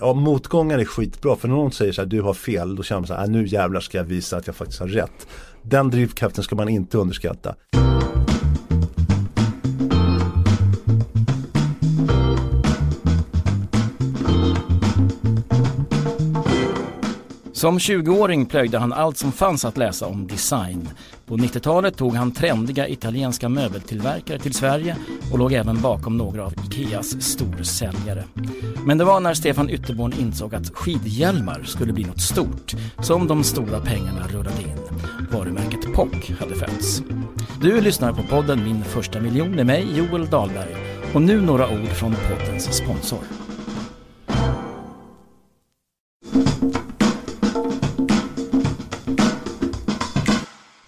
Ja, motgångar är skitbra för när någon säger så här, du har fel, då känner man så här, äh, nu jävlar ska jag visa att jag faktiskt har rätt. Den drivkraften ska man inte underskatta. Som 20-åring plöjde han allt som fanns att läsa om design. På 90-talet tog han trendiga italienska möbeltillverkare till Sverige och låg även bakom några av Ikeas storsäljare. Men det var när Stefan Ytterborn insåg att skidhjälmar skulle bli något stort som de stora pengarna rullade in. Varumärket POC hade fötts. Du lyssnar på podden Min första miljon med mig, Joel Dahlberg. Och nu några ord från poddens sponsor.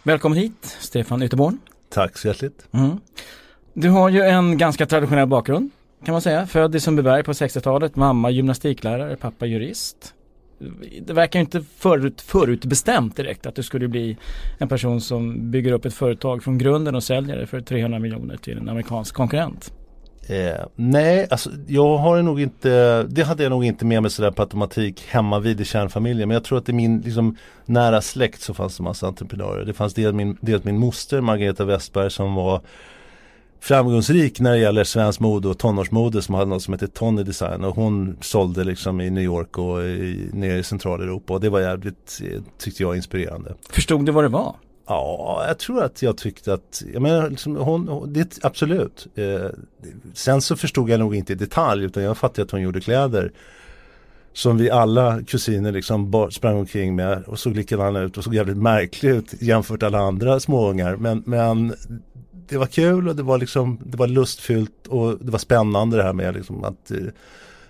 Välkommen hit, Stefan Ytterborn. Tack så hjärtligt. Mm. Du har ju en ganska traditionell bakgrund kan man säga. Född i Sundbyberg på 60-talet, mamma gymnastiklärare, pappa jurist. Det verkar inte förut, förutbestämt direkt att du skulle bli en person som bygger upp ett företag från grunden och säljer det för 300 miljoner till en amerikansk konkurrent. Eh, nej, alltså jag har nog inte, det hade jag nog inte med mig sådär på automatik hemma vid i kärnfamiljen. Men jag tror att i min liksom, nära släkt så fanns det massa entreprenörer. Det fanns dels min, dels min moster Margareta Westberg som var framgångsrik när det gäller svensk mode och tonårsmode som hade något som hette Tony Design och hon sålde liksom i New York och i, nere i centraleuropa och det var jävligt, eh, tyckte jag, inspirerande. Förstod du vad det var? Ja, jag tror att jag tyckte att, jag menar, liksom, hon, det, absolut. Eh, sen så förstod jag nog inte i detalj utan jag fattade att hon gjorde kläder som vi alla kusiner liksom sprang omkring med och såg likadana ut och såg jävligt märklig ut jämfört med alla andra småungar. Men, men det var kul och det var liksom, det var lustfyllt och det var spännande det här med liksom att eh,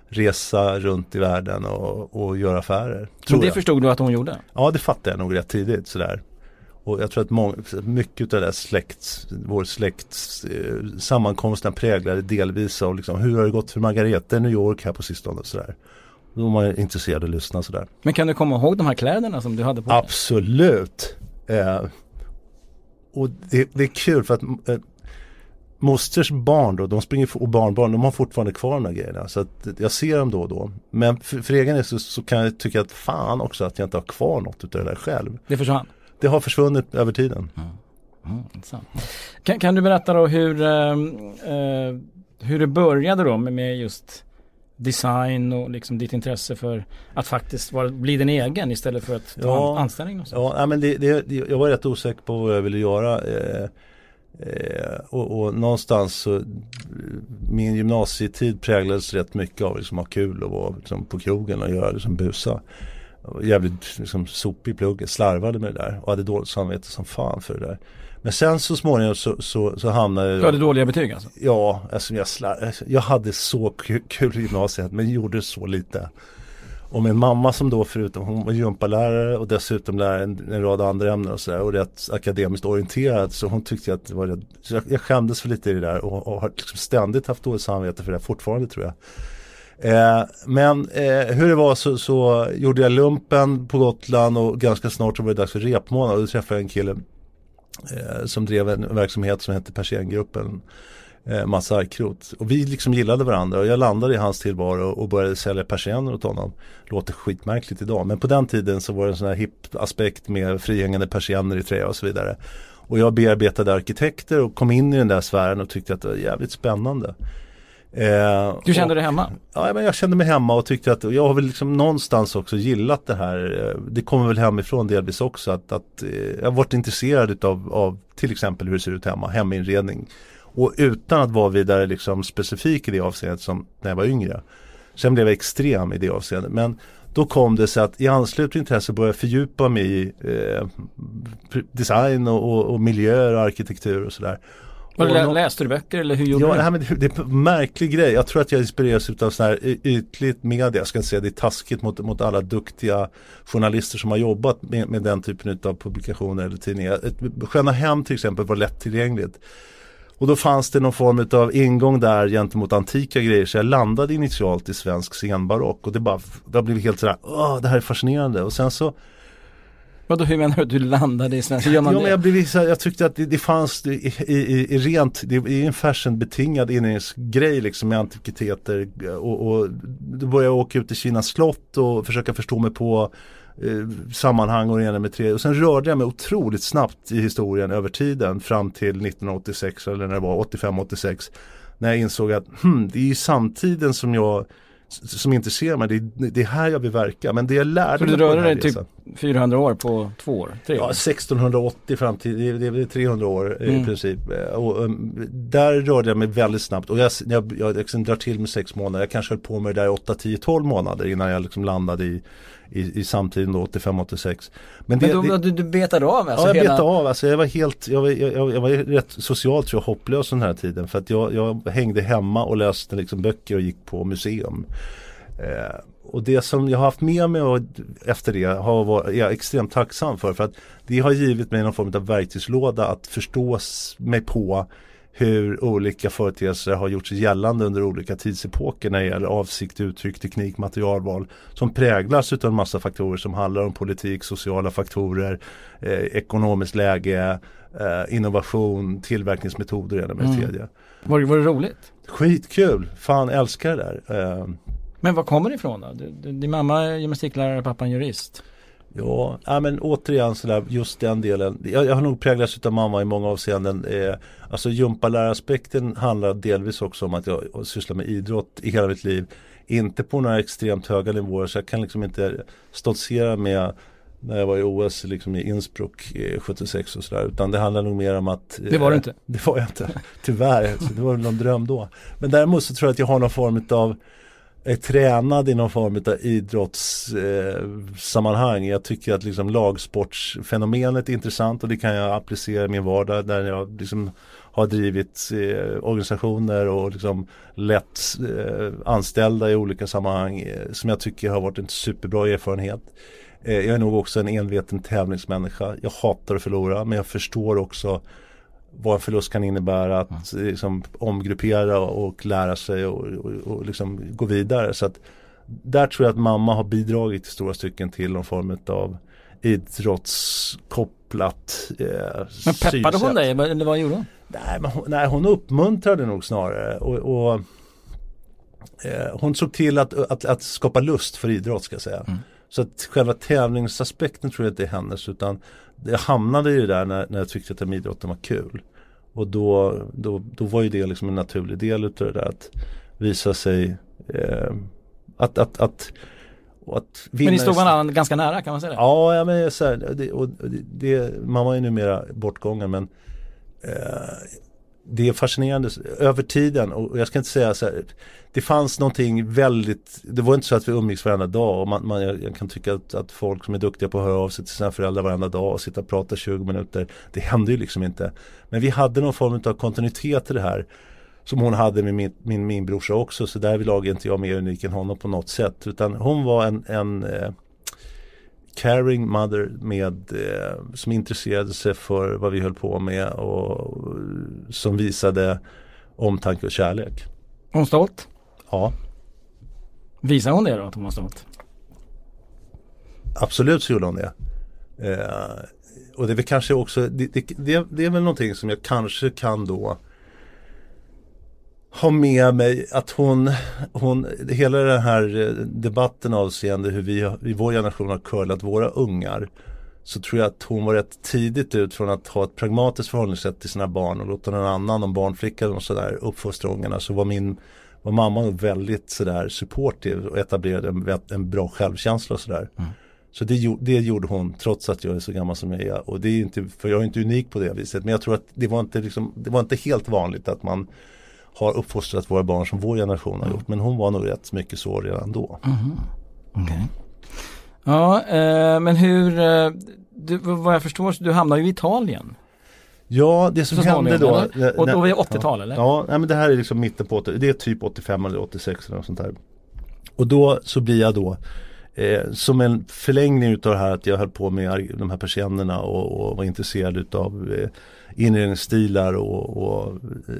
resa runt i världen och, och göra affärer. Men det jag. förstod du att hon gjorde? Ja, det fattade jag nog rätt tidigt sådär. Och jag tror att många, mycket av det där släkt, vår släkts eh, sammankomsten präglade delvis av liksom, hur har det gått för Margareta i New York här på sistone och sådär. Då var man intresserad att lyssna sådär. Men kan du komma ihåg de här kläderna som du hade på dig? Absolut. Eh, och det, det, är kul för att eh, mosters barn då, de springer och barnbarn, de har fortfarande kvar de här grejerna. Så att jag ser dem då och då. Men för, för egen del så, så, kan jag tycka att fan också att jag inte har kvar något utav det där själv. Det försvann? Det har försvunnit över tiden. Mm. Mm, kan, kan, du berätta då hur, eh, eh, hur det började då med, med just design och liksom ditt intresse för att faktiskt vara, bli din egen istället för att ta ja, anställning någonstans? Ja, men det, det, jag var rätt osäker på vad jag ville göra. Eh, eh, och, och, någonstans så min gymnasietid präglades rätt mycket av liksom, att ha kul och vara liksom, på krogen och göra liksom, busa. Jävligt liksom, sopig i plugget, slarvade med det där och hade dåligt samvete som fan för det där. Men sen så småningom så, så, så hamnade jag... Du hade dåliga betyg alltså? Ja, alltså jag, slar, jag hade så kul i gymnasiet men gjorde så lite. Och min mamma som då förutom hon var gympalärare och dessutom lärare en, en rad andra ämnen och sådär och rätt akademiskt orienterad så hon tyckte att det var rätt, jag, jag skämdes för lite i det där och, och har liksom ständigt haft dåligt samvete för det fortfarande tror jag. Eh, men eh, hur det var så, så, gjorde jag lumpen på Gotland och ganska snart så var det dags för repmånad och då träffade jag en kille eh, som drev en verksamhet som hette Persiengruppen Eh, Mats Arkrot. Och vi liksom gillade varandra och jag landade i hans tillvaro och började sälja persienner åt honom. Låter skitmärkligt idag men på den tiden så var det en sån här hipp aspekt med frihängande persienner i trä och så vidare. Och jag bearbetade arkitekter och kom in i den där sfären och tyckte att det var jävligt spännande. Eh, du kände och, dig hemma? Ja, men jag kände mig hemma och tyckte att jag har väl liksom någonstans också gillat det här. Eh, det kommer väl hemifrån delvis också att, att eh, jag har varit intresserad utav, av till exempel hur det ser ut hemma, heminredning. Och utan att vara vidare liksom specifik i det avseendet som när jag var yngre. Sen blev jag extrem i det avseendet. Men då kom det sig att i anslutning till det här så började jag fördjupa mig i eh, design och, och, och miljöer och arkitektur och sådär. Lä, läste du böcker eller hur gjorde ja, du? Det, men det, det är en märklig grej. Jag tror att jag inspireras av sån här ytligt media. Jag ska inte säga det är taskigt mot, mot alla duktiga journalister som har jobbat med, med den typen av publikationer eller tidningar. Sköna Hem till exempel var lättillgängligt. Och då fanns det någon form av ingång där gentemot antika grejer. Så jag landade initialt i svensk scenbarock. Och det bara, det blivit helt sådär, åh det här är fascinerande. Och sen så Vadå, hur menar du att du landade i man ja, men jag, blev, så jag tyckte att det, det fanns i, i, i rent, det är en fashionbetingad inredningsgrej liksom med antikviteter och, och då började jag åka ut till Kinas slott och försöka förstå mig på eh, sammanhang och det ena med tre. Och sen rörde jag mig otroligt snabbt i historien över tiden fram till 1986 eller när det var 85-86. När jag insåg att hmm, det är ju samtiden som jag som intresserar mig, det är, det är här jag vill verka. Men det jag lärde Så du mig på den rörde dig typ resan- 400 år på två år? Tre Ja, år? 1680 fram till, det är- det är väl 300 år eh, Mm. i princip. Eh, Och, um, där rörde jag mig väldigt snabbt och jag, jag, jag liksom drar till med sex månader. Jag kanske höll på med det där 8, 10, 12 månader innan jag liksom landade i, i, i samtiden då 85-86. Men, Men det, då, det, du, du betade av alltså Ja, jag hela... betade av. Alltså, jag var helt, jag var, jag, jag var rätt socialt tror jag, hopplös den här tiden. För att jag, jag hängde hemma och läste liksom böcker och gick på museum. Eh, och det som jag har haft med mig och efter det har varit, är jag extremt tacksam för. För att det har givit mig någon form av verktygslåda att förstå mig på hur olika företeelser har gjort sig gällande under olika tidsepoker när det gäller avsikt, uttryck, teknik, materialval som präglas utav en massa faktorer som handlar om politik, sociala faktorer, eh, ekonomiskt läge, eh, innovation, tillverkningsmetoder och det med Mm. tredje. Var, var det roligt? Skitkul! Fan älskar det där. Eh, Men var kommer det ifrån då? Din mamma är gymnastiklärare, pappan jurist. Ja, ja men återigen sådär, just den delen. Jag, jag har nog präglats av mamma i många avseenden. Eh, alltså gympaläraspekten handlar delvis också om att jag sysslar med idrott i hela mitt liv. Inte på några extremt höga nivåer så jag kan liksom inte stoltsera med när jag var i OS liksom i Innsbruck eh, 76 och sådär. Utan det handlar nog mer om att eh, Det var du inte. Det var jag inte. Tyvärr, det var någon dröm då. Men däremot så tror jag att jag har någon form av är tränad i någon form av idrottssammanhang. Eh, jag tycker att liksom lagsportsfenomenet är intressant och det kan jag applicera i min vardag där jag liksom har drivit eh, organisationer och liksom lett eh, anställda i olika sammanhang eh, som jag tycker har varit en superbra erfarenhet. Eh, jag är nog också en enveten tävlingsmänniska. Jag hatar att förlora men jag förstår också vad en förlust kan innebära att liksom, omgruppera och lära sig och, och, och liksom gå vidare. Så att där tror jag att mamma har bidragit i stora stycken till någon form av idrottskopplat eh, Men peppade hon synsätt. dig? Eller vad gjorde hon? Nej, men hon, nej, hon uppmuntrade nog snarare. Och, och eh, hon såg till att, att, att skapa lust för idrott ska jag säga. Mm. Så att själva tävlingsaspekten tror jag inte är hennes utan det hamnade ju där när, när jag tyckte att idrotten var kul. Och då, då, då var ju det liksom en naturlig del utav det där att visa sig eh, att, att, att, Men ni stod varandra ganska nära kan man säga det? Ja, ja men så här, det, och det, det, mamma är numera bortgången men eh, det är fascinerande över tiden. Och jag ska inte säga så här, det fanns någonting väldigt, det var inte så att vi umgicks varenda dag. Och man, man, jag, kan tycka att, att folk som är duktiga på att höra av sig till sina föräldrar varenda dag och sitta och prata 20 minuter, det hände ju liksom inte. Men vi hade någon form av kontinuitet i det här som hon hade med min, min, min brorsa också. Så därvidlag är inte jag mer unik än honom på något sätt. Utan hon var en, en eh, caring mother med, eh, som intresserade sig för vad vi höll på med och som visade omtanke och kärlek. Hon stolt? Ja, Visade hon det då att hon var stolt? absolut så gjorde hon det. Eh, och det är väl kanske också, det, det, det, det är väl någonting som jag kanske kan då ha med mig att hon, hon hela den här eh, debatten avseende hur vi har- i vår generation har curlat våra ungar så tror jag att hon var rätt tidigt ut från att ha ett pragmatiskt förhållningssätt till sina barn och låta någon annan, om barnflickan och sådär uppfostra ungarna så var min var mamma väldigt sådär supportive och etablerade en, en bra självkänsla och sådär. Mm. Så det, det gjorde hon trots att jag är så gammal som jag är. Och det är inte, för jag är inte unik på det viset. Men jag tror att det var inte, liksom, det var inte helt vanligt att man har uppfostrat våra barn som vår generation har gjort. Men hon var nog rätt mycket så redan då. Okej. Ja, eh, men hur, eh, du, vad jag förstår, så du hamnade ju i Italien. Ja, det som Så hände då. eller? Och då var det 80-tal, ja. eller? Ja, nej, men det här är liksom mitten på 80 Det är typ 85 eller 86 eller något sånt där. Och då så blir jag då eh, som en förlängning utav det här att jag höll på med de här persiennerna och, och var intresserad utav eh, inredningsstilar och, och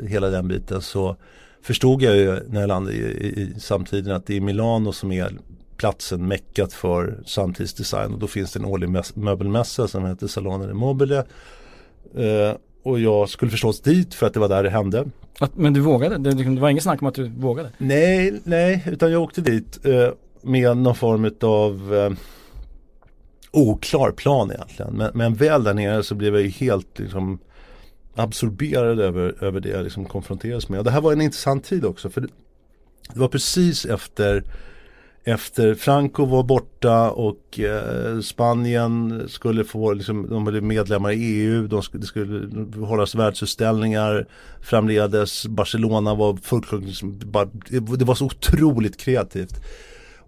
hela den biten så förstod jag ju när jag landade i, i, i samtiden att det är Milano som är platsen meckat för samtidsdesign och då finns det en årlig möbelmässa som heter Salone Mobile. Eh, och jag skulle förstås dit för att det var där det hände. Att, men du vågade? Det, det var inget snack om att du vågade? Nej, nej, utan jag åkte dit eh, med någon form av eh, oklar plan egentligen. Men, men väl där nere så blev jag ju helt liksom absorberad över, över det jag liksom konfronterades med. Och det här var en intressant tid också. För det, det var precis efter efter Franco var borta och eh, Spanien skulle få, liksom, de blev medlemmar i EU, de skulle, det skulle hållas världsutställningar framledes, Barcelona var fullkomligt, liksom, det var så otroligt kreativt.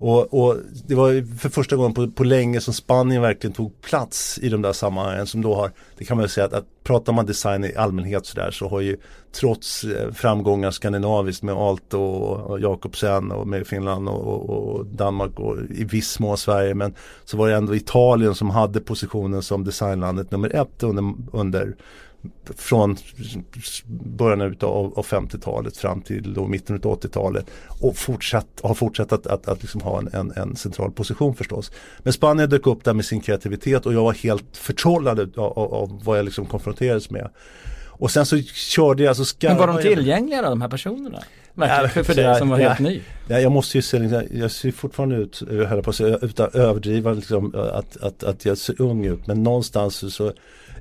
Och, och, det var för första gången på, på länge som Spanien verkligen tog plats i de där sammanhangen som då har, det kan man säga att, att pratar man design i allmänhet sådär så har ju trots eh, framgångar skandinaviskt med Aalto och, och Jakobsen och med Finland och, och, och, Danmark och i viss mån Sverige men så var det ändå Italien som hade positionen som designlandet nummer ett under, under från början av, av 50-talet fram till då mitten av 80-talet och fortsatt, har fortsatt att, att, att liksom ha en, en, en, central position förstås. Men Spanien dök upp där med sin kreativitet och jag var helt förtrollad av, av, av vad jag liksom konfronterades med. Och sen så körde jag, så Men var de tillgängliga då, de här personerna? Verkligen, för, för dig som var helt ny? Ja, jag måste ju se, jag ser fortfarande ut, höll på att säga, utan överdriva liksom, att, att, att jag ser ung ut. Men någonstans så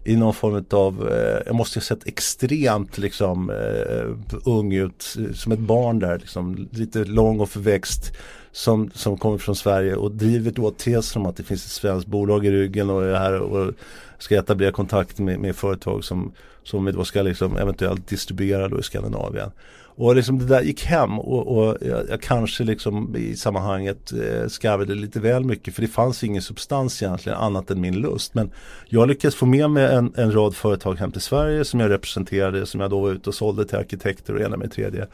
i någon form av, eh, jag måste ha sett extremt liksom eh, ung ut, som ett barn där, liksom, lite lång och förväxt som, som kommer från Sverige och driver då tesen om att det finns ett svenskt bolag i ryggen och är här och ska etablera kontakt med, med företag som, som vi då ska liksom eventuellt distribuera då i Skandinavien. Och liksom det där gick hem och, och jag, jag, kanske liksom i sammanhanget eh, skarvade lite väl mycket för det fanns ingen substans egentligen annat än min lust. Men jag lyckades få med mig en, en rad företag hem till Sverige som jag representerade som jag då var ute och sålde till arkitekter och ena med tredje.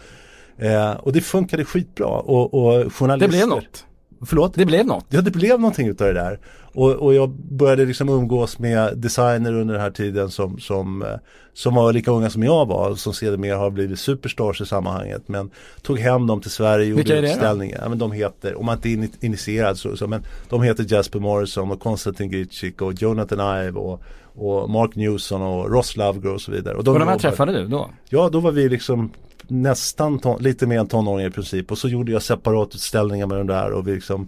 Eh, och det funkade skitbra och, och journalister. Det blev något. Förlåt? Det blev något. Ja, det blev någonting utav det där. Och, och jag började liksom umgås med designer under den här tiden som, som, eh, som var lika unga som jag var. Som sedermera har blivit superstars i sammanhanget. Men tog hem dem till Sverige och gjorde utställningar. Ja, men de heter, om man inte är initierad så, så men de heter Jasper Morrison och Konstantin Gritschik och Jonathan Ive och, och Mark Newson och Ross Lovegrove och så vidare. Och de, och de här träffade du då? Ja, då var vi liksom nästan ton, lite mer än tonåringar i princip. Och så gjorde jag separatutställningar med de där och vi liksom,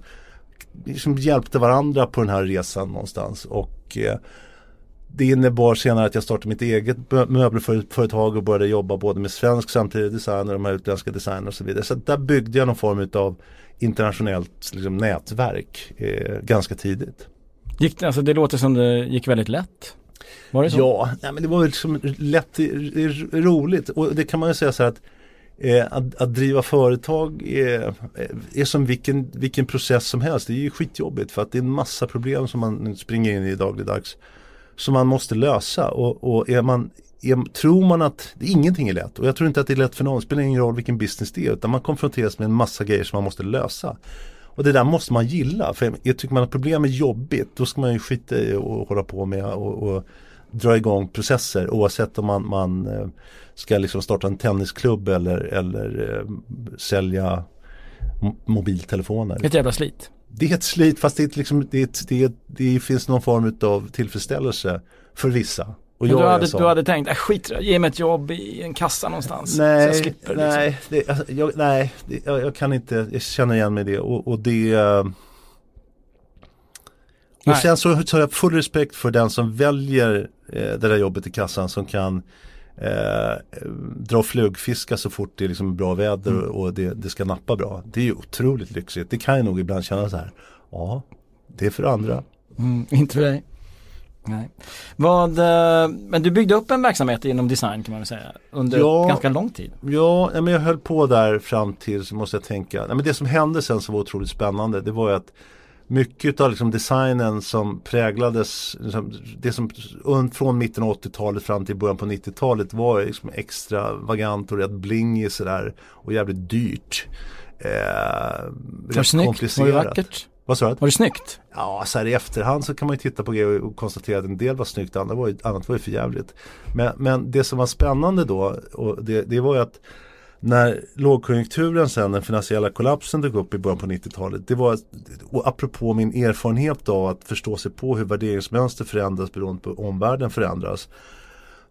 liksom hjälpte varandra på den här resan någonstans. Och eh, det innebar senare att jag startade mitt eget möbelföretag och började jobba både med svensk samtidig design och de här utländska designerna och så vidare. Så där byggde jag någon form av internationellt liksom, nätverk eh, ganska tidigt. Gick, alltså det låter som det gick väldigt lätt. Var det så? Ja, nej, men det var liksom lätt roligt och det kan man ju säga så här att eh, att, att, driva företag är, är som vilken, vilken process som helst. Det är ju skitjobbigt för att det är en massa problem som man springer in i dagligdags som man måste lösa och, och är man är, tror man att det, ingenting är lätt och jag tror inte att det är lätt för någon, det spelar ingen roll vilken business det är utan man konfronteras med en massa grejer som man måste lösa. Och det där måste man gilla. För jag tycker man att problem är jobbigt då ska man ju skita i och hålla på med och, och dra igång processer oavsett om man, man eh, ska liksom starta en tennisklubb eller, eller eh, sälja mobiltelefoner. Ett jävla slit. Det är ett slit fast det, är liksom, det, det, det finns någon form av tillfredsställelse för vissa. Och jag du, hade, du hade tänkt, äh, skit ge mig ett jobb i en kassa någonstans. Nej, så jag slipper, nej, liksom. det, alltså, jag, nej det, jag, jag, kan inte, jag känner igen mig i det och, och det uh, och Nej. sen så, har jag full respekt för den som väljer eh, det där jobbet i kassan som kan eh, dra flugfiska så fort det är liksom bra väder mm. och det, det, ska nappa bra. Det är ju otroligt lyxigt. Det kan jag nog ibland känna så här. Ja, det är för andra. Mm, inte för dig. Nej. Vad, eh, men du byggde upp en verksamhet inom design kan man väl säga under ja, ganska lång tid. Ja, men jag höll på där fram till, så måste jag tänka, men det som hände sen som var otroligt spännande det var ju att mycket av liksom designen som präglades, liksom, det som från mitten av 80-talet fram till början på 90-talet var liksom extravagant och rätt blingig sådär och jävligt dyrt. Eh, det snyggt? Var det vackert? Vad sa du? Var det snyggt? Ja, så här i efterhand så kan man ju titta på grejer och konstatera att en del var snyggt, annat var ju, annat var ju för jävligt. Men, men det som var spännande då, och det, det var ju att när lågkonjunkturen sen, den finansiella kollapsen dök upp i början på 90-talet. Det var, och apropå min erfarenhet av att förstå sig på hur värderingsmönster förändras beroende på omvärlden förändras.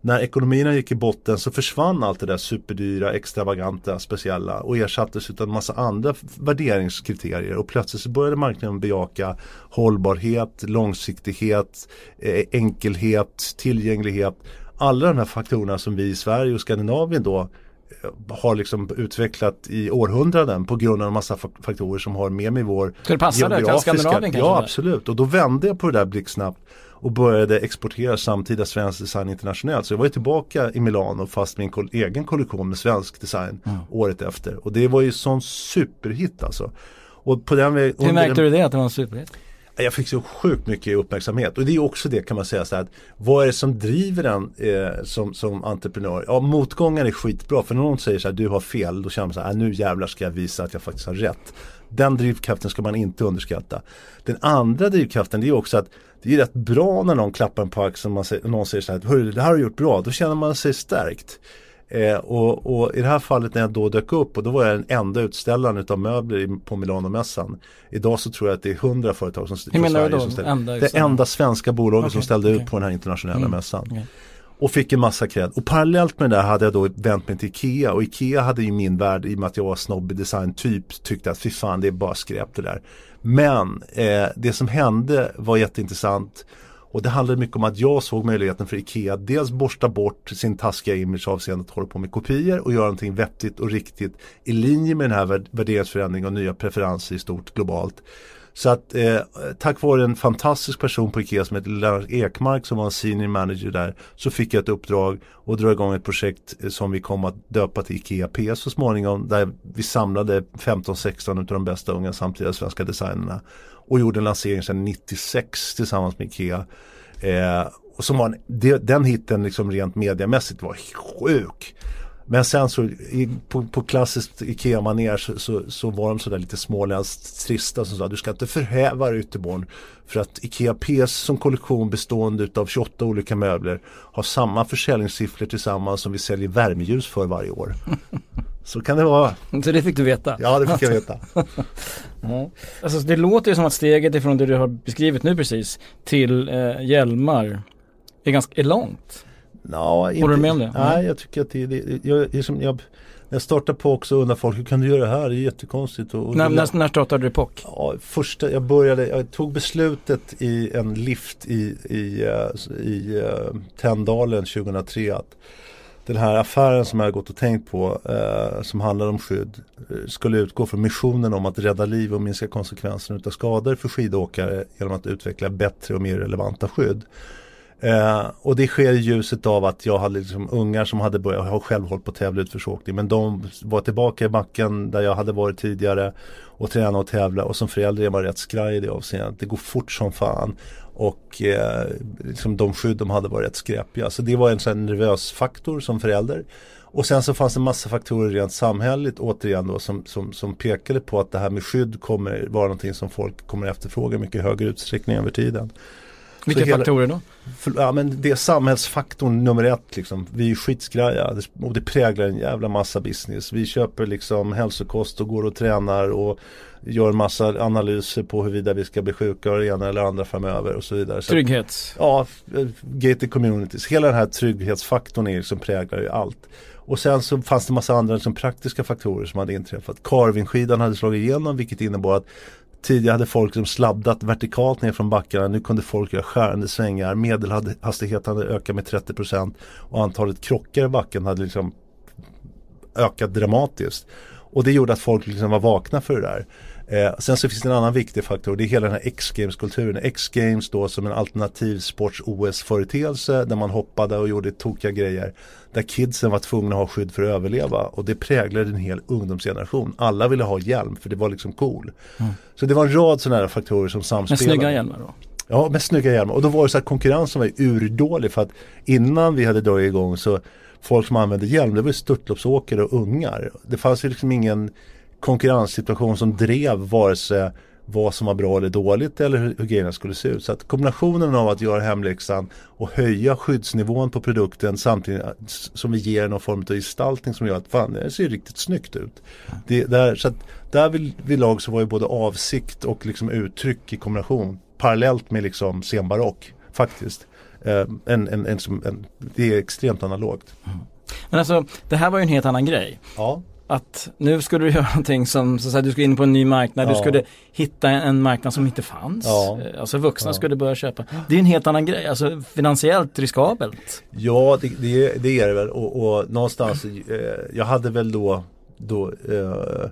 När ekonomierna gick i botten så försvann allt det där superdyra, extravaganta, speciella och ersattes av en massa andra värderingskriterier och plötsligt så började marknaden bejaka hållbarhet, långsiktighet, eh, enkelhet, tillgänglighet. Alla de här faktorerna som vi i Sverige och Skandinavien då har liksom utvecklat i århundraden på grund av en massa faktorer som har med mig vår det passa där till Skandinavien kanske? Ja absolut och då vände jag på det där blixtsnabbt och började exportera samtida svensk design internationellt. Så jag var ju tillbaka i Milano fast med en egen kollektion med svensk design mm. året efter. Och det var ju sån superhit alltså. Och på den Hur märkte du det att det var en superhit? Jag fick så sjukt mycket uppmärksamhet och det är också det kan man säga så här att vad är det som driver en eh, som, som entreprenör? Ja motgångar är skitbra för när någon säger så här du har fel då känner man så här äh, nu jävlar ska jag visa att jag faktiskt har rätt. Den drivkraften ska man inte underskatta. Den andra drivkraften det är också att det är rätt bra när någon klappar en på axeln och någon säger så här Hörru det här har du gjort bra. Då känner man sig stärkt. Eh, och, och, i det här fallet när jag då dök upp och då var jag den enda utställaren utav möbler på Milanomässan. Idag så tror jag att det är hundra företag som, menar du då? Som ställer, enda det enda svenska bolaget okay, som ställde okay. ut på den här internationella mm, mässan. Okay. Och fick en massa cred. Och parallellt med det där hade jag då vänt mig till Ikea och Ikea hade ju min värld i och med att jag var snobbig design typ tyckte att fy fan det är bara skräp det där. Men eh, det som hände var jätteintressant och det handlade mycket om att jag såg möjligheten för Ikea att dels borsta bort sin taskiga image avseende att hålla på med kopior och göra någonting vettigt och riktigt i linje med den här värderingsförändringen och nya preferenser i stort globalt. Så att eh, tack vare en fantastisk person på Ikea som heter Lennart Ekmark som var en senior manager där så fick jag ett uppdrag och dra igång ett projekt eh, som vi kom att döpa till Ikea P så småningom där vi samlade 15-16 av de bästa unga samtida svenska designerna och gjorde en lansering sedan 96 tillsammans med Ikea. Eh, och som var en, de, den hitten liksom rent mediamässigt var sjuk. Men sen så i, på, på klassiskt IKEA-manér så, så, så, var de sådär lite småländskt trista som sa du ska inte förhäva dig Ytterborn för att IKEA PS som kollektion bestående av 28 olika möbler har samma försäljningssiffror tillsammans som vi säljer värmeljus för varje år. Så kan det vara. Så det fick du veta? Ja, det fick jag veta. ja. Alltså det låter ju som att steget ifrån det du har beskrivit nu precis till eh, hjälmar är ganska är långt. No, Håller du med om det? Nej, jag tycker att det, det jag, jag, jag, jag startar på också och undrar folk, hur kan du göra det här? Det är jättekonstigt. Och, och när, när, när startade du POC? Ja, första, jag började, jag tog beslutet i en lift i, i, uh, i uh, Tändalen 2003 att den här affären som jag har gått och tänkt på eh, som handlar om skydd eh, skulle utgå från missionen om att rädda liv och minska konsekvenserna av skador för skidåkare genom att utveckla bättre och mer relevanta skydd. Eh, och det sker i ljuset av att jag hade liksom ungar som hade börjat, jag har själv hållit på att tävla utförsåkning men de var tillbaka i backen där jag hade varit tidigare och tränat och tävla och som förälder är jag rätt skraj i det avseendet. Det går fort som fan och eh, liksom de skydd de hade var rätt skräpiga. Så det var en sån nervös faktor som förälder. Och sen så fanns det massa faktorer rent samhälleligt återigen då som, som, som pekade på att det här med skydd kommer vara någonting som folk kommer efterfråga mycket högre utsträckning över tiden. Vilka hela, faktorer då? För, ja, men det är samhällsfaktorn nummer ett. Liksom. Vi är skitskraja och det präglar en jävla massa business. Vi köper liksom hälsokost och går och tränar och gör massa analyser på huruvida vi ska bli sjuka av det ena eller andra framöver och så vidare. Så Trygghet? Att, ja, gated communities. Hela den här trygghetsfaktorn är liksom präglar ju allt. Och sen så fanns det massa andra liksom praktiska faktorer som hade inträffat. Carvingskidan hade slagit igenom vilket innebar att Tidigare hade folk liksom sladdat vertikalt ner från backarna. Nu kunde folk göra skärande svängar. Medelhastigheten hade ökat med 30% och antalet krockar i backen hade liksom ökat dramatiskt. Och det gjorde att folk liksom var vakna för det där. Eh, sen så finns det en annan viktig faktor. Det är hela den här X-Games-kulturen. X-Games då som en alternativ sports-OS-företeelse där man hoppade och gjorde tokiga grejer. Där kidsen var tvungna att ha skydd för att överleva. Och det präglade en hel ungdomsgeneration. Alla ville ha hjälm för det var liksom cool. Mm. Så det var en rad sådana här faktorer som samspelade. Med snygga hjälmar då? Ja, med snygga hjälmar. Och då var det så att konkurrensen var urdålig för att innan vi hade dragit igång så folk som använde hjälm, det var störtloppsåkare och ungar. Det fanns ju liksom ingen konkurrenssituation som drev vare sig vad som var bra eller dåligt eller hur, hur grejerna skulle se ut. Så att kombinationen av att göra hemläxan och höja skyddsnivån på produkten samtidigt som vi ger någon form av gestaltning som gör att fan det ser riktigt snyggt ut. Det, där, så att där vid, vid lag så var ju både avsikt och liksom uttryck i kombination parallellt med liksom senbarock faktiskt. Eh, en, en, en, en, det är extremt analogt. Mm. Men alltså det här var ju en helt annan grej. Ja att nu skulle du göra någonting som, så att du skulle in på en ny marknad, ja. du skulle hitta en, en, marknad som inte fanns. Ja. Eh, alltså vuxna ja. skulle börja köpa. Det är en helt annan grej, alltså finansiellt riskabelt. Ja, det, det, det är det väl och, och någonstans, eh, jag hade väl då, då eh,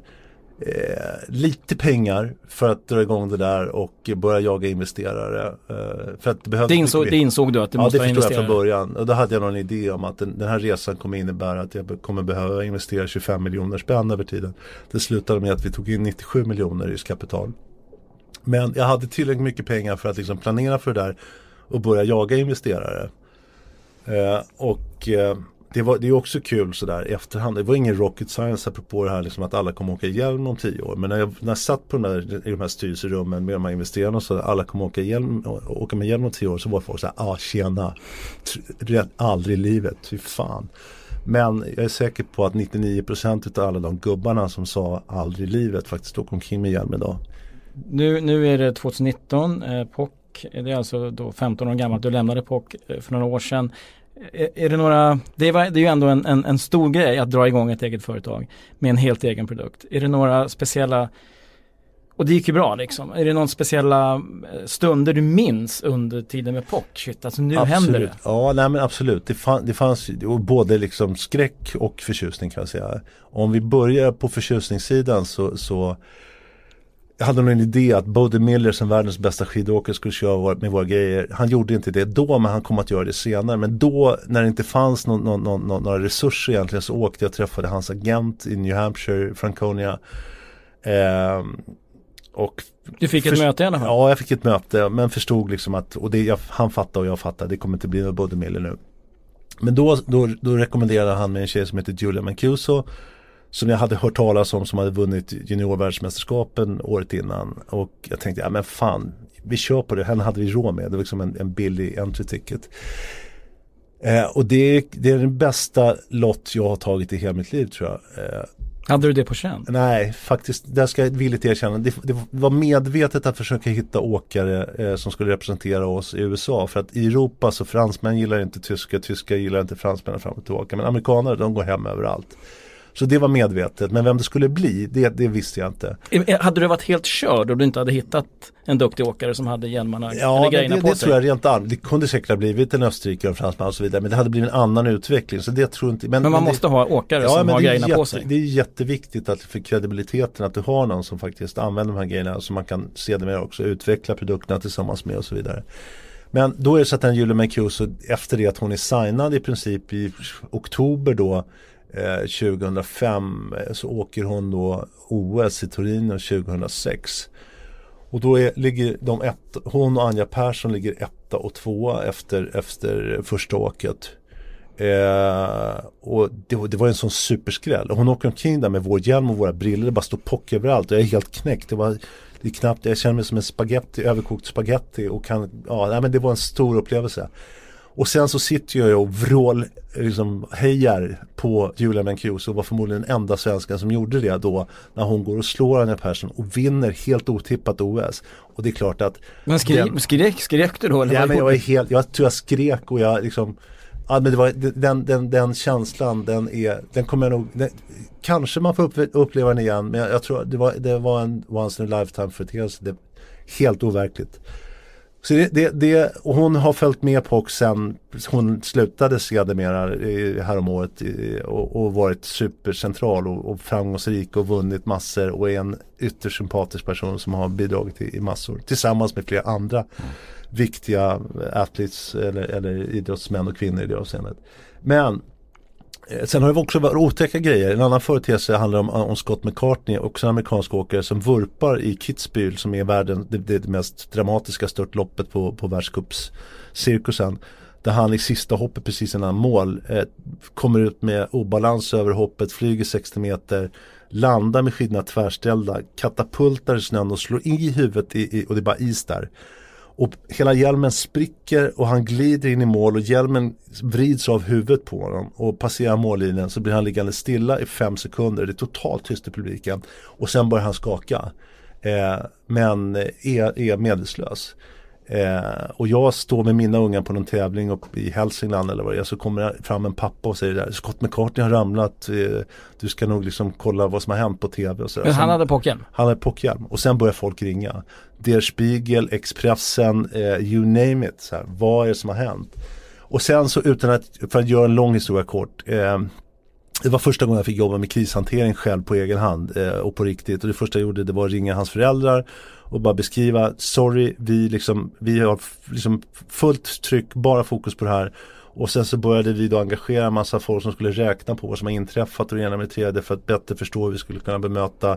eh, lite pengar för att dra igång det där och börja jaga investerare. Eh, för att det, det, insåg, det insåg du att du ja, måste ha investerare? Ja, det förstod jag från början. Och då hade jag någon idé om att den, den, här resan kommer innebära att jag kommer behöva investera 25 miljoner spänn över tiden. Det slutade med att vi tog in 97 miljoner i kapital. Men jag hade tillräckligt mycket pengar för att liksom planera för det där och börja jaga investerare. Eh, och eh, det, var, det är också kul sådär i efterhand. Det var ingen rocket science apropå det här liksom att alla kommer åka hjälm om tio år. Men när jag, när jag satt på de där, i de här styrelserummen med de här investerarna och så alla kommer åka, hjälm, åka med hjälm om tio år så var folk såhär, ah tjena, aldrig i livet, fy fan. Men jag är säker på att 99% av alla de gubbarna som sa aldrig i livet faktiskt åker omkring med hjälm idag. Nu, nu är det 2019, eh, POC, det är alltså då 15 år gammalt, du lämnade POC eh, för några år sedan. Är, det några, det är, det är ju ändå en, en, en, stor grej att dra igång ett eget företag med en helt egen produkt. Är det några speciella, och det gick ju bra liksom, är det några speciella eh, stunder du minns under tiden med POC? Shit, alltså nu absolut. händer det. Ja, nej men absolut. Det, fann, det fanns både liksom skräck och förtjusning kan jag säga. Om vi börjar på förtjusningssidan så, så hade nog en idé att Bodie Miller som världens bästa skidåkare skulle köra med våra grejer. Han gjorde inte det då men han kom att göra det senare. Men då när det inte fanns någon, någon, någon, några resurser egentligen så åkte jag och träffade hans agent i New Hampshire, Franconia. Eh, och du fick ett möte i alla fall? Ja, jag fick ett möte men förstod liksom att, och det, jag, han fattade och jag fattade, det kommer inte bli någon Bodie Miller nu. Men då, då, då rekommenderade han mig en tjej som heter Julia Mancuso som jag hade hört talas om som hade vunnit juniorvärldsmästerskapen året innan. Och jag tänkte, ja men fan, vi kör på det. Henne hade vi råd med. Det var liksom en, en billig entry ticket. Eh, och det, det, är den bästa lott jag har tagit i hela mitt liv tror jag. Eh, hade du det på känn? Nej, faktiskt, det ska jag villigt erkänna. Det, det var medvetet att försöka hitta åkare eh, som skulle representera oss i USA. För att i Europa så fransmän gillar inte tyskar, tyskar gillar inte fransmän fram och tillbaka. Men amerikaner de går hem överallt. Så det var medvetet, men vem det skulle bli, det, det visste jag inte. Hade du varit helt körd och du inte hade hittat en duktig åkare som hade hjälmarna ja, eller grejerna det, på det sig? Ja, det tror jag rent allmänt. Det kunde säkert ha blivit en österrikare, en fransman och så vidare, men det hade blivit en annan utveckling. Så det tror inte, men, men man men måste det, ha åkare ja, som har grejerna jätte, på sig? Det är jätteviktigt att för kredibiliteten att du har någon som faktiskt använder de här grejerna som man kan sedermera också utveckla produkterna tillsammans med och så vidare. Men då är det så att den Julie Mancuso efter det att hon är signad i princip i oktober då Eh, 2005 eh, så åker hon då OS i Torino 2006. Och då är, ligger de ett, hon och Anja Persson ligger etta och tvåa efter, efter första åket. Eh, och det, det, var en sån superskräll. Hon åker omkring där med vår hjälm och våra briller. Det bara står pock överallt. Jag är helt knäckt. Det var det är knappt, jag känner mig som en spaghetti, överkokt spaghetti och kan, ja, nej, men det var en stor upplevelse. Och sen så sitter jag och vrål, liksom hejar på Julia Mancuso och var förmodligen den enda svensken som gjorde det då när hon går och slår Anja Persson och vinner helt otippat OS. Och det är klart att Men skrek, den, skrek, skrek du då? Eller ja, men jag, är helt, jag tror jag skrek och jag liksom Ja men det var, den, den, den känslan den är, den kommer jag nog, den, kanske man får uppleva den igen men jag, jag, tror det var, det var en once in a lifetime företeelse. Helt overkligt. Så det, det, det, och hon har följt med på sen hon slutade sedermera eh, häromåret eh, och, och varit supercentral och, och framgångsrik och vunnit massor och är en ytterst sympatisk person som har bidragit i, i massor tillsammans med flera andra mm. viktiga athletes eller, eller idrottsmän och kvinnor i det avseendet. Men Eh, sen har det också varit otäcka grejer. En annan företeelse handlar om, om Scott McCartney, också en amerikansk åkare som vurpar i Kitzbühel som är världen, det, det mest dramatiska störtloppet på, på världscupscirkusen. Där han i sista hoppet precis innan mål eh, kommer ut med obalans över hoppet, flyger 60 meter, landar med skidorna tvärställda, katapultar i snön och slår i huvudet i, i, och det är bara is där. Och hela hjälmen spricker och han glider in i mål och hjälmen vrids av huvudet på honom och passerar mållinjen så blir han liggande stilla i fem sekunder. Det är totalt tyst i publiken och sen börjar han skaka. Eh, men är, är medvetslös. Eh, och jag står med mina ungar på någon tävling uppe i Hälsingland eller vad det är. Så kommer fram en pappa och säger där, Scott McCartney har ramlat. Eh, du ska nog liksom kolla vad som har hänt på tv. Och så Men han hade pockhjälm? Han hade pockhjälm. Och sen börjar folk ringa. Der Spiegel, Expressen, eh, you name it. Så här, vad är det som har hänt? Och sen så utan att, för att göra en lång historia kort. Det var första gången jag fick jobba med krishantering själv på egen hand eh, och på riktigt. Och det första jag gjorde det var att ringa hans föräldrar och bara beskriva, sorry, vi, liksom, vi har liksom fullt tryck, bara fokus på det här. Och sen så började vi då engagera en massa folk som skulle räkna på vad som har inträffat och det ena med det tredje för att bättre förstå hur vi skulle kunna bemöta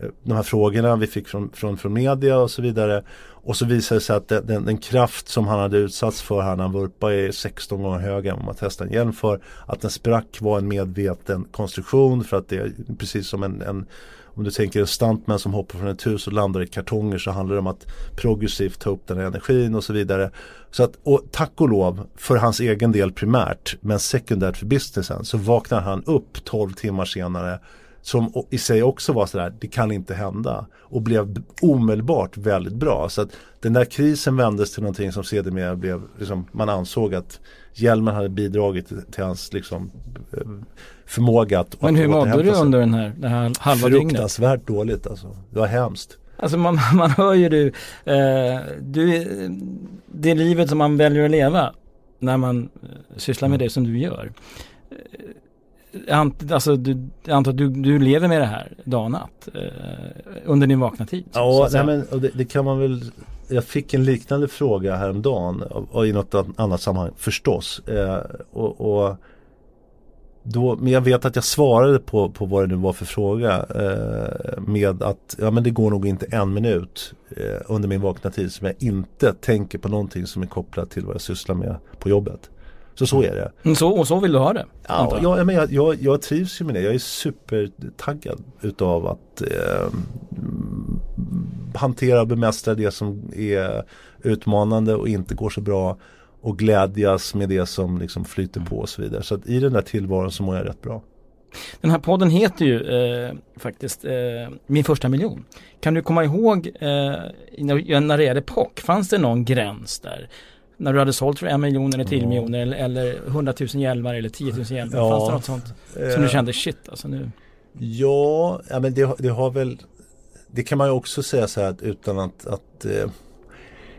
eh, de här frågorna vi fick från, från, från media och så vidare. Och så visade det sig att den, den, kraft som han hade utsatts för här när han vurpade är 16 gånger högre än vad man testade för. Att den sprack var en medveten konstruktion för att det är precis som en, en om du tänker en stuntman som hoppar från ett hus och landar i kartonger så handlar det om att progressivt ta upp den här energin och så vidare. Så att, och tack och lov för hans egen del primärt men sekundärt för businessen så vaknar han upp 12 timmar senare som i sig också var sådär, det kan inte hända. Och blev omedelbart väldigt bra. Så att den där krisen vändes till någonting som sedermera blev, liksom, man ansåg att hjälmen hade bidragit till, hans liksom, förmåga att Men hur mådde du under den här, det här halva dygnet? Fruktansvärt dåligt alltså. Det var hemskt. Alltså man, man hör ju du, eh, du, det livet som man väljer att leva när man eh, sysslar med det som du gör. Eh, ant, alltså du, antar att du, du lever med det här dag och natt eh, under din vakna tid. Ja, nej, men, det, det, kan man väl jag fick en liknande fråga häromdagen och i något annat sammanhang förstås. Eh, och, och då, men jag vet att jag svarade på, på vad det nu var för fråga eh, med att ja, men det går nog inte en minut eh, under min vakna tid som jag inte tänker på någonting som är kopplat till vad jag sysslar med på jobbet. Så så är det. Mm, så, och så vill du ha det? Ja, jag, men jag, jag, jag trivs ju med det. Jag är supertaggad utav att eh, hantera och bemästra det som är utmanande och inte går så bra och glädjas med det som liksom flyter på och så vidare. Så att i den där tillvaron så mår jag rätt bra. Den här podden heter ju eh, faktiskt eh, Min första miljon. Kan du komma ihåg eh, när det gällde POC, fanns det någon gräns där? När du hade sålt för en miljon eller tio ja. miljoner eller, eller 100 000 hjälmar eller 10 000 hjälmar. Ja. Fanns det något sånt som du eh, kände shit alltså nu? Ja, ja men det, det har väl Det kan man ju också säga så här att utan att, att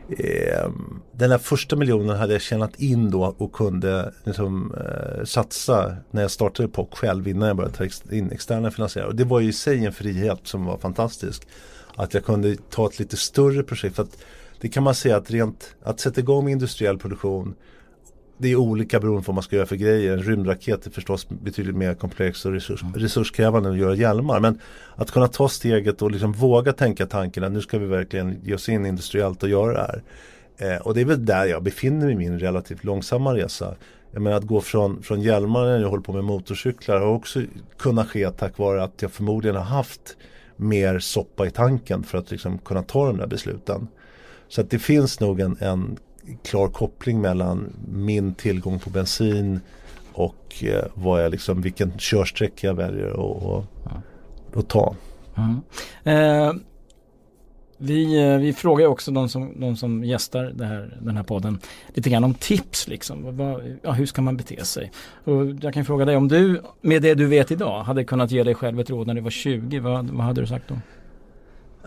eh, den här första miljonen hade jag tjänat in då och kunde liksom, eh, satsa när jag startade POC själv innan jag började ta in externa finansiärer. Och det var ju i sig en frihet som var fantastisk. Att jag kunde ta ett lite större projekt. För att det kan man säga att rent att sätta igång med industriell produktion det är olika beroende på vad man ska göra för grejer. En rymdraket är förstås betydligt mer komplex och resurs, mm. resurskrävande än att göra hjälmar. Men att kunna ta steget och liksom våga tänka tanken att nu ska vi verkligen ge oss in industriellt och göra det här. Eh, och det är väl där jag befinner mig i min relativt långsamma resa. Jag menar att gå från, från hjälmar när jag håller på med motorcyklar har också kunnat ske tack vare att jag förmodligen har haft mer soppa i tanken för att liksom kunna ta de där besluten. Så att det finns nog en, en klar koppling mellan min tillgång på bensin och eh, vad jag liksom, vilken körsträcka jag väljer att, att ta. Mm. Eh, vi, eh, vi frågar också de som, de som gästar här, den här podden lite grann om tips liksom. Vad, ja, hur ska man bete sig? Och jag kan fråga dig om du med det du vet idag hade kunnat ge dig själv ett råd när du var 20. Vad, vad hade du sagt då?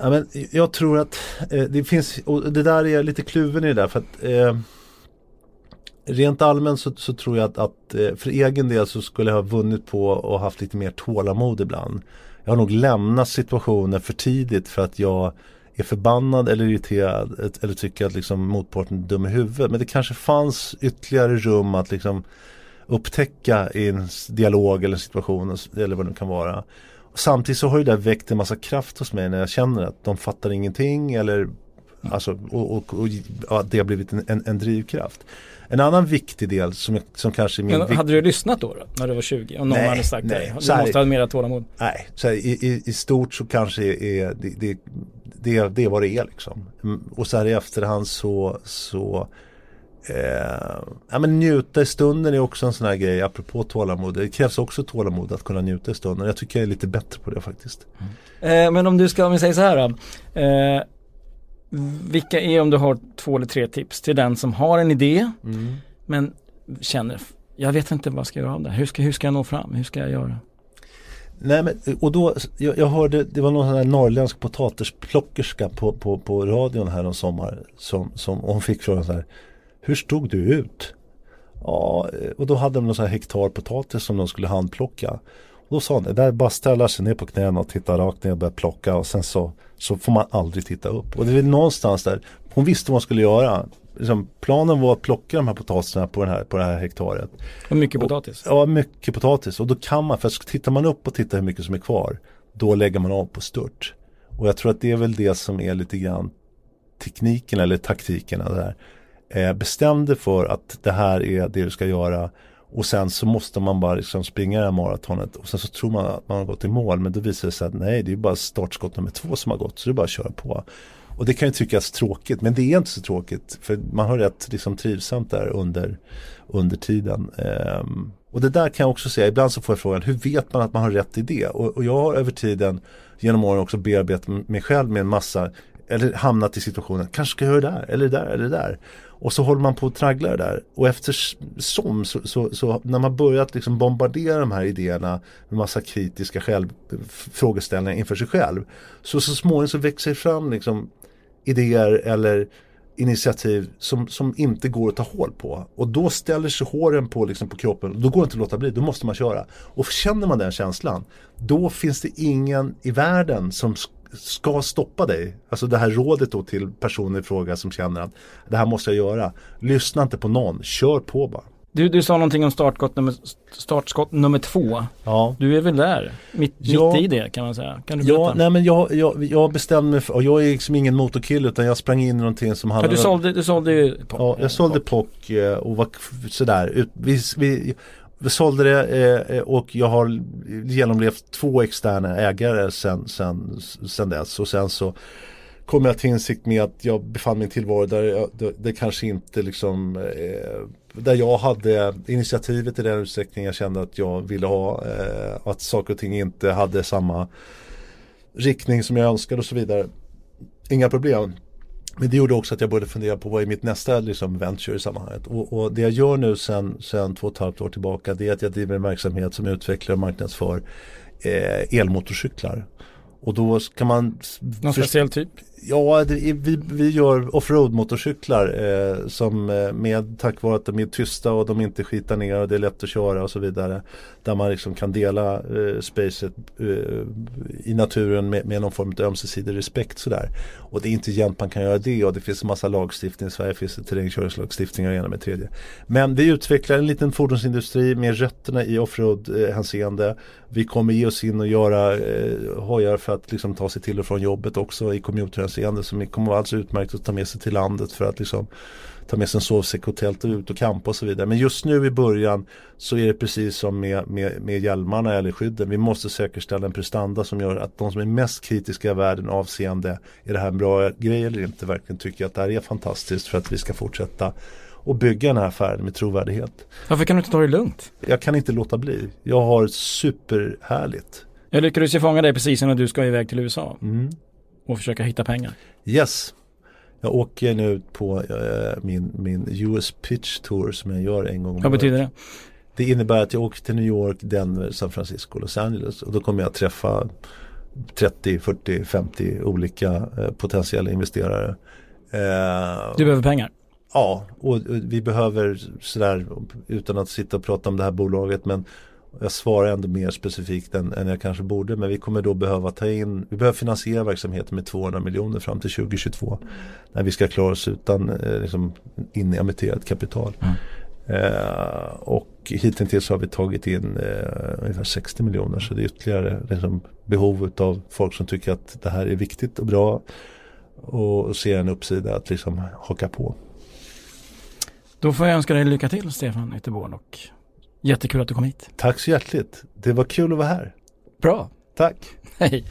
Ja, men jag tror att eh, det finns, och det där är jag lite kluven i det där för att eh, Rent allmänt så, så, tror jag att, att eh, för egen del så skulle jag ha vunnit på och haft lite mer tålamod ibland. Jag har nog lämnat situationer för tidigt för att jag är förbannad eller irriterad eller tycker att liksom motparten är dum i huvudet. Men det kanske fanns ytterligare rum att liksom upptäcka i en dialog eller situation eller vad det nu kan vara. Samtidigt så har ju det väckt en massa kraft hos mig när jag känner att de fattar ingenting eller Alltså, och, och, och ja, det har blivit en, en, en, drivkraft. En annan viktig del som, som kanske är min... Men, hade du lyssnat då, då, när du var 20? Om någon nej, hade sagt nej. Du måste ha mera tålamod. Nej, så här, i, i, i, stort så kanske är det, det, det, det är vad det är liksom. Mm, och så här i efterhand så, så Eh, ja, men njuta i stunden är också en sån här grej apropå tålamod. Det krävs också tålamod att kunna njuta i stunden. Jag tycker jag är lite bättre på det faktiskt. Mm. Eh, men om du ska, om vi säger så här då. Eh, vilka är om du har två eller tre tips till den som har en idé mm. men känner jag vet inte vad jag ska göra av det. Hur ska, hur ska jag nå fram? Hur ska jag göra? Nej men och då, jag, jag hörde, det var någon sån här norrländsk potatisplockerska på, på, på radion här en sommar som, som och hon fick frågan så här hur stod du ut? Ja, och då hade de någon sån här hektar potatis som de skulle handplocka. Och då sa hon, det är bara ställa sig ner på knäna och titta rakt ner och börja plocka och sen så, så får man aldrig titta upp. Och det är någonstans där, hon visste vad hon skulle göra. Liksom, planen var att plocka de här potatisarna på, den här, på det här hektaret. Och mycket potatis? Och, ja, mycket potatis. Och då kan man, för tittar man upp och tittar hur mycket som är kvar, då lägger man av på stört. Och jag tror att det är väl det som är lite grann tekniken eller taktikerna där eh, bestäm dig för att det här är det du ska göra och sen så måste man bara liksom springa det här maratonet och sen så tror man att man har gått i mål men då visar det sig att nej det är bara startskott nummer två som har gått så det är bara att köra på. Och det kan ju tyckas tråkigt men det är inte så tråkigt för man har rätt liksom trivsamt där under, under tiden. Um, och det där kan jag också säga, ibland så får jag frågan hur vet man att man har rätt idé? Och, och jag har över tiden genom åren också bearbetat mig själv med en massa eller hamnat i situationen, kanske ska jag göra det där eller det där eller det där. Och så håller man på att traggla det där. Och eftersom så, så, så, när man börjat liksom bombardera de här idéerna med massa kritiska själv, frågeställningar inför sig själv. Så så småningom så växer det fram liksom idéer eller initiativ som, som inte går att ta hål på. Och då ställer sig håren på, liksom, på kroppen. Då går det inte att låta bli, då måste man köra. Och känner man den känslan, då finns det ingen i världen som ska stoppa dig. Alltså det här rådet då till personer i fråga som känner att det här måste jag göra. Lyssna inte på någon, kör på bara. Du, du sa någonting om startskott nummer, startskott nummer två. Ja. Du är väl där, mitt, ja. mitt i det kan man säga. Kan du berätta? Ja, nej men jag, jag, jag bestämde mig för, och jag är liksom ingen motorkille utan jag sprang in i någonting som handlade ja, du sålde, du sålde ju POC. Ja, jag sålde POC eh, och var sådär. Vi, vi, vi sålde det eh, eh, och jag har genomlevt två externa ägare sen, sen, sen dess och sen så kom jag till insikt med att jag befann mig i en tillvaro där jag, det, det, kanske inte liksom eh, där jag hade initiativet i den utsträckning jag kände att jag ville ha eh, att saker och ting inte hade samma riktning som jag önskade och så vidare. Inga problem. Men det gjorde också att jag började fundera på vad är mitt nästa liksom, venture i sammanhanget. Och, och, det jag gör nu sen, sen två och ett halvt år tillbaka det är att jag driver en verksamhet som utvecklar och marknadsför eh, elmotorcyklar. Och då kan man... Någon speciell typ? Ja, det, vi, vi gör offroad motorcyklar eh, som eh, med tack vare att de är tysta och de inte skitar ner och det är lätt att köra och så vidare. Där man liksom kan dela eh, spacet eh, i naturen med, med någon form av ömsesidig respekt sådär. Och det är inte jämt man kan göra det och det finns en massa lagstiftning. I Sverige finns det terrängkörningslagstiftning och ena med tredje. Men vi utvecklar en liten fordonsindustri med rötterna i offroad eh, hänseende. Vi kommer ge oss in och göra eh, hojar för att liksom ta sig till och från jobbet också i commuterhänseende som kommer vara alldeles utmärkt att ta med sig till landet för att liksom ta med sig en sovsäck och tält och ut och campa och så vidare. Men just nu i början så är det precis som med, med, med hjälmarna eller skydden. Vi måste säkerställa en prestanda som gör att de som är mest kritiska i världen avseende är det här en bra grej eller inte verkligen tycker att det här är fantastiskt för att vi ska fortsätta och bygga den här affären med trovärdighet. Varför kan du inte ta det lugnt? Jag kan inte låta bli. Jag har superhärligt. Jag lyckades ju fånga dig precis när du ska iväg till USA. Mm. Och försöka hitta pengar. Yes. Jag åker nu på äh, min, min US Pitch Tour som jag gör en gång om Vad betyder det? Det innebär att jag åker till New York, Denver, San Francisco, Los Angeles och då kommer jag träffa 30, 40, 50 olika eh, potentiella investerare. Eh, du behöver pengar? Ja, och vi behöver sådär utan att sitta och prata om det här bolaget men jag svarar ändå mer specifikt än, än, jag kanske borde men vi kommer då behöva ta in, vi behöver finansiera verksamheten med 200 miljoner fram till 2022. När vi ska klara oss utan eh, liksom, inemitterat kapital. Mm. Eh, och hittills har vi tagit in eh, ungefär 60 miljoner så det är ytterligare liksom, behov av folk som tycker att det här är viktigt och bra och se en uppsida att liksom haka på. Då får jag önska dig lycka till Stefan Ytterborn och jättekul att du kom hit. Tack så hjärtligt. Det var kul att vara här. Bra. Tack. Hej.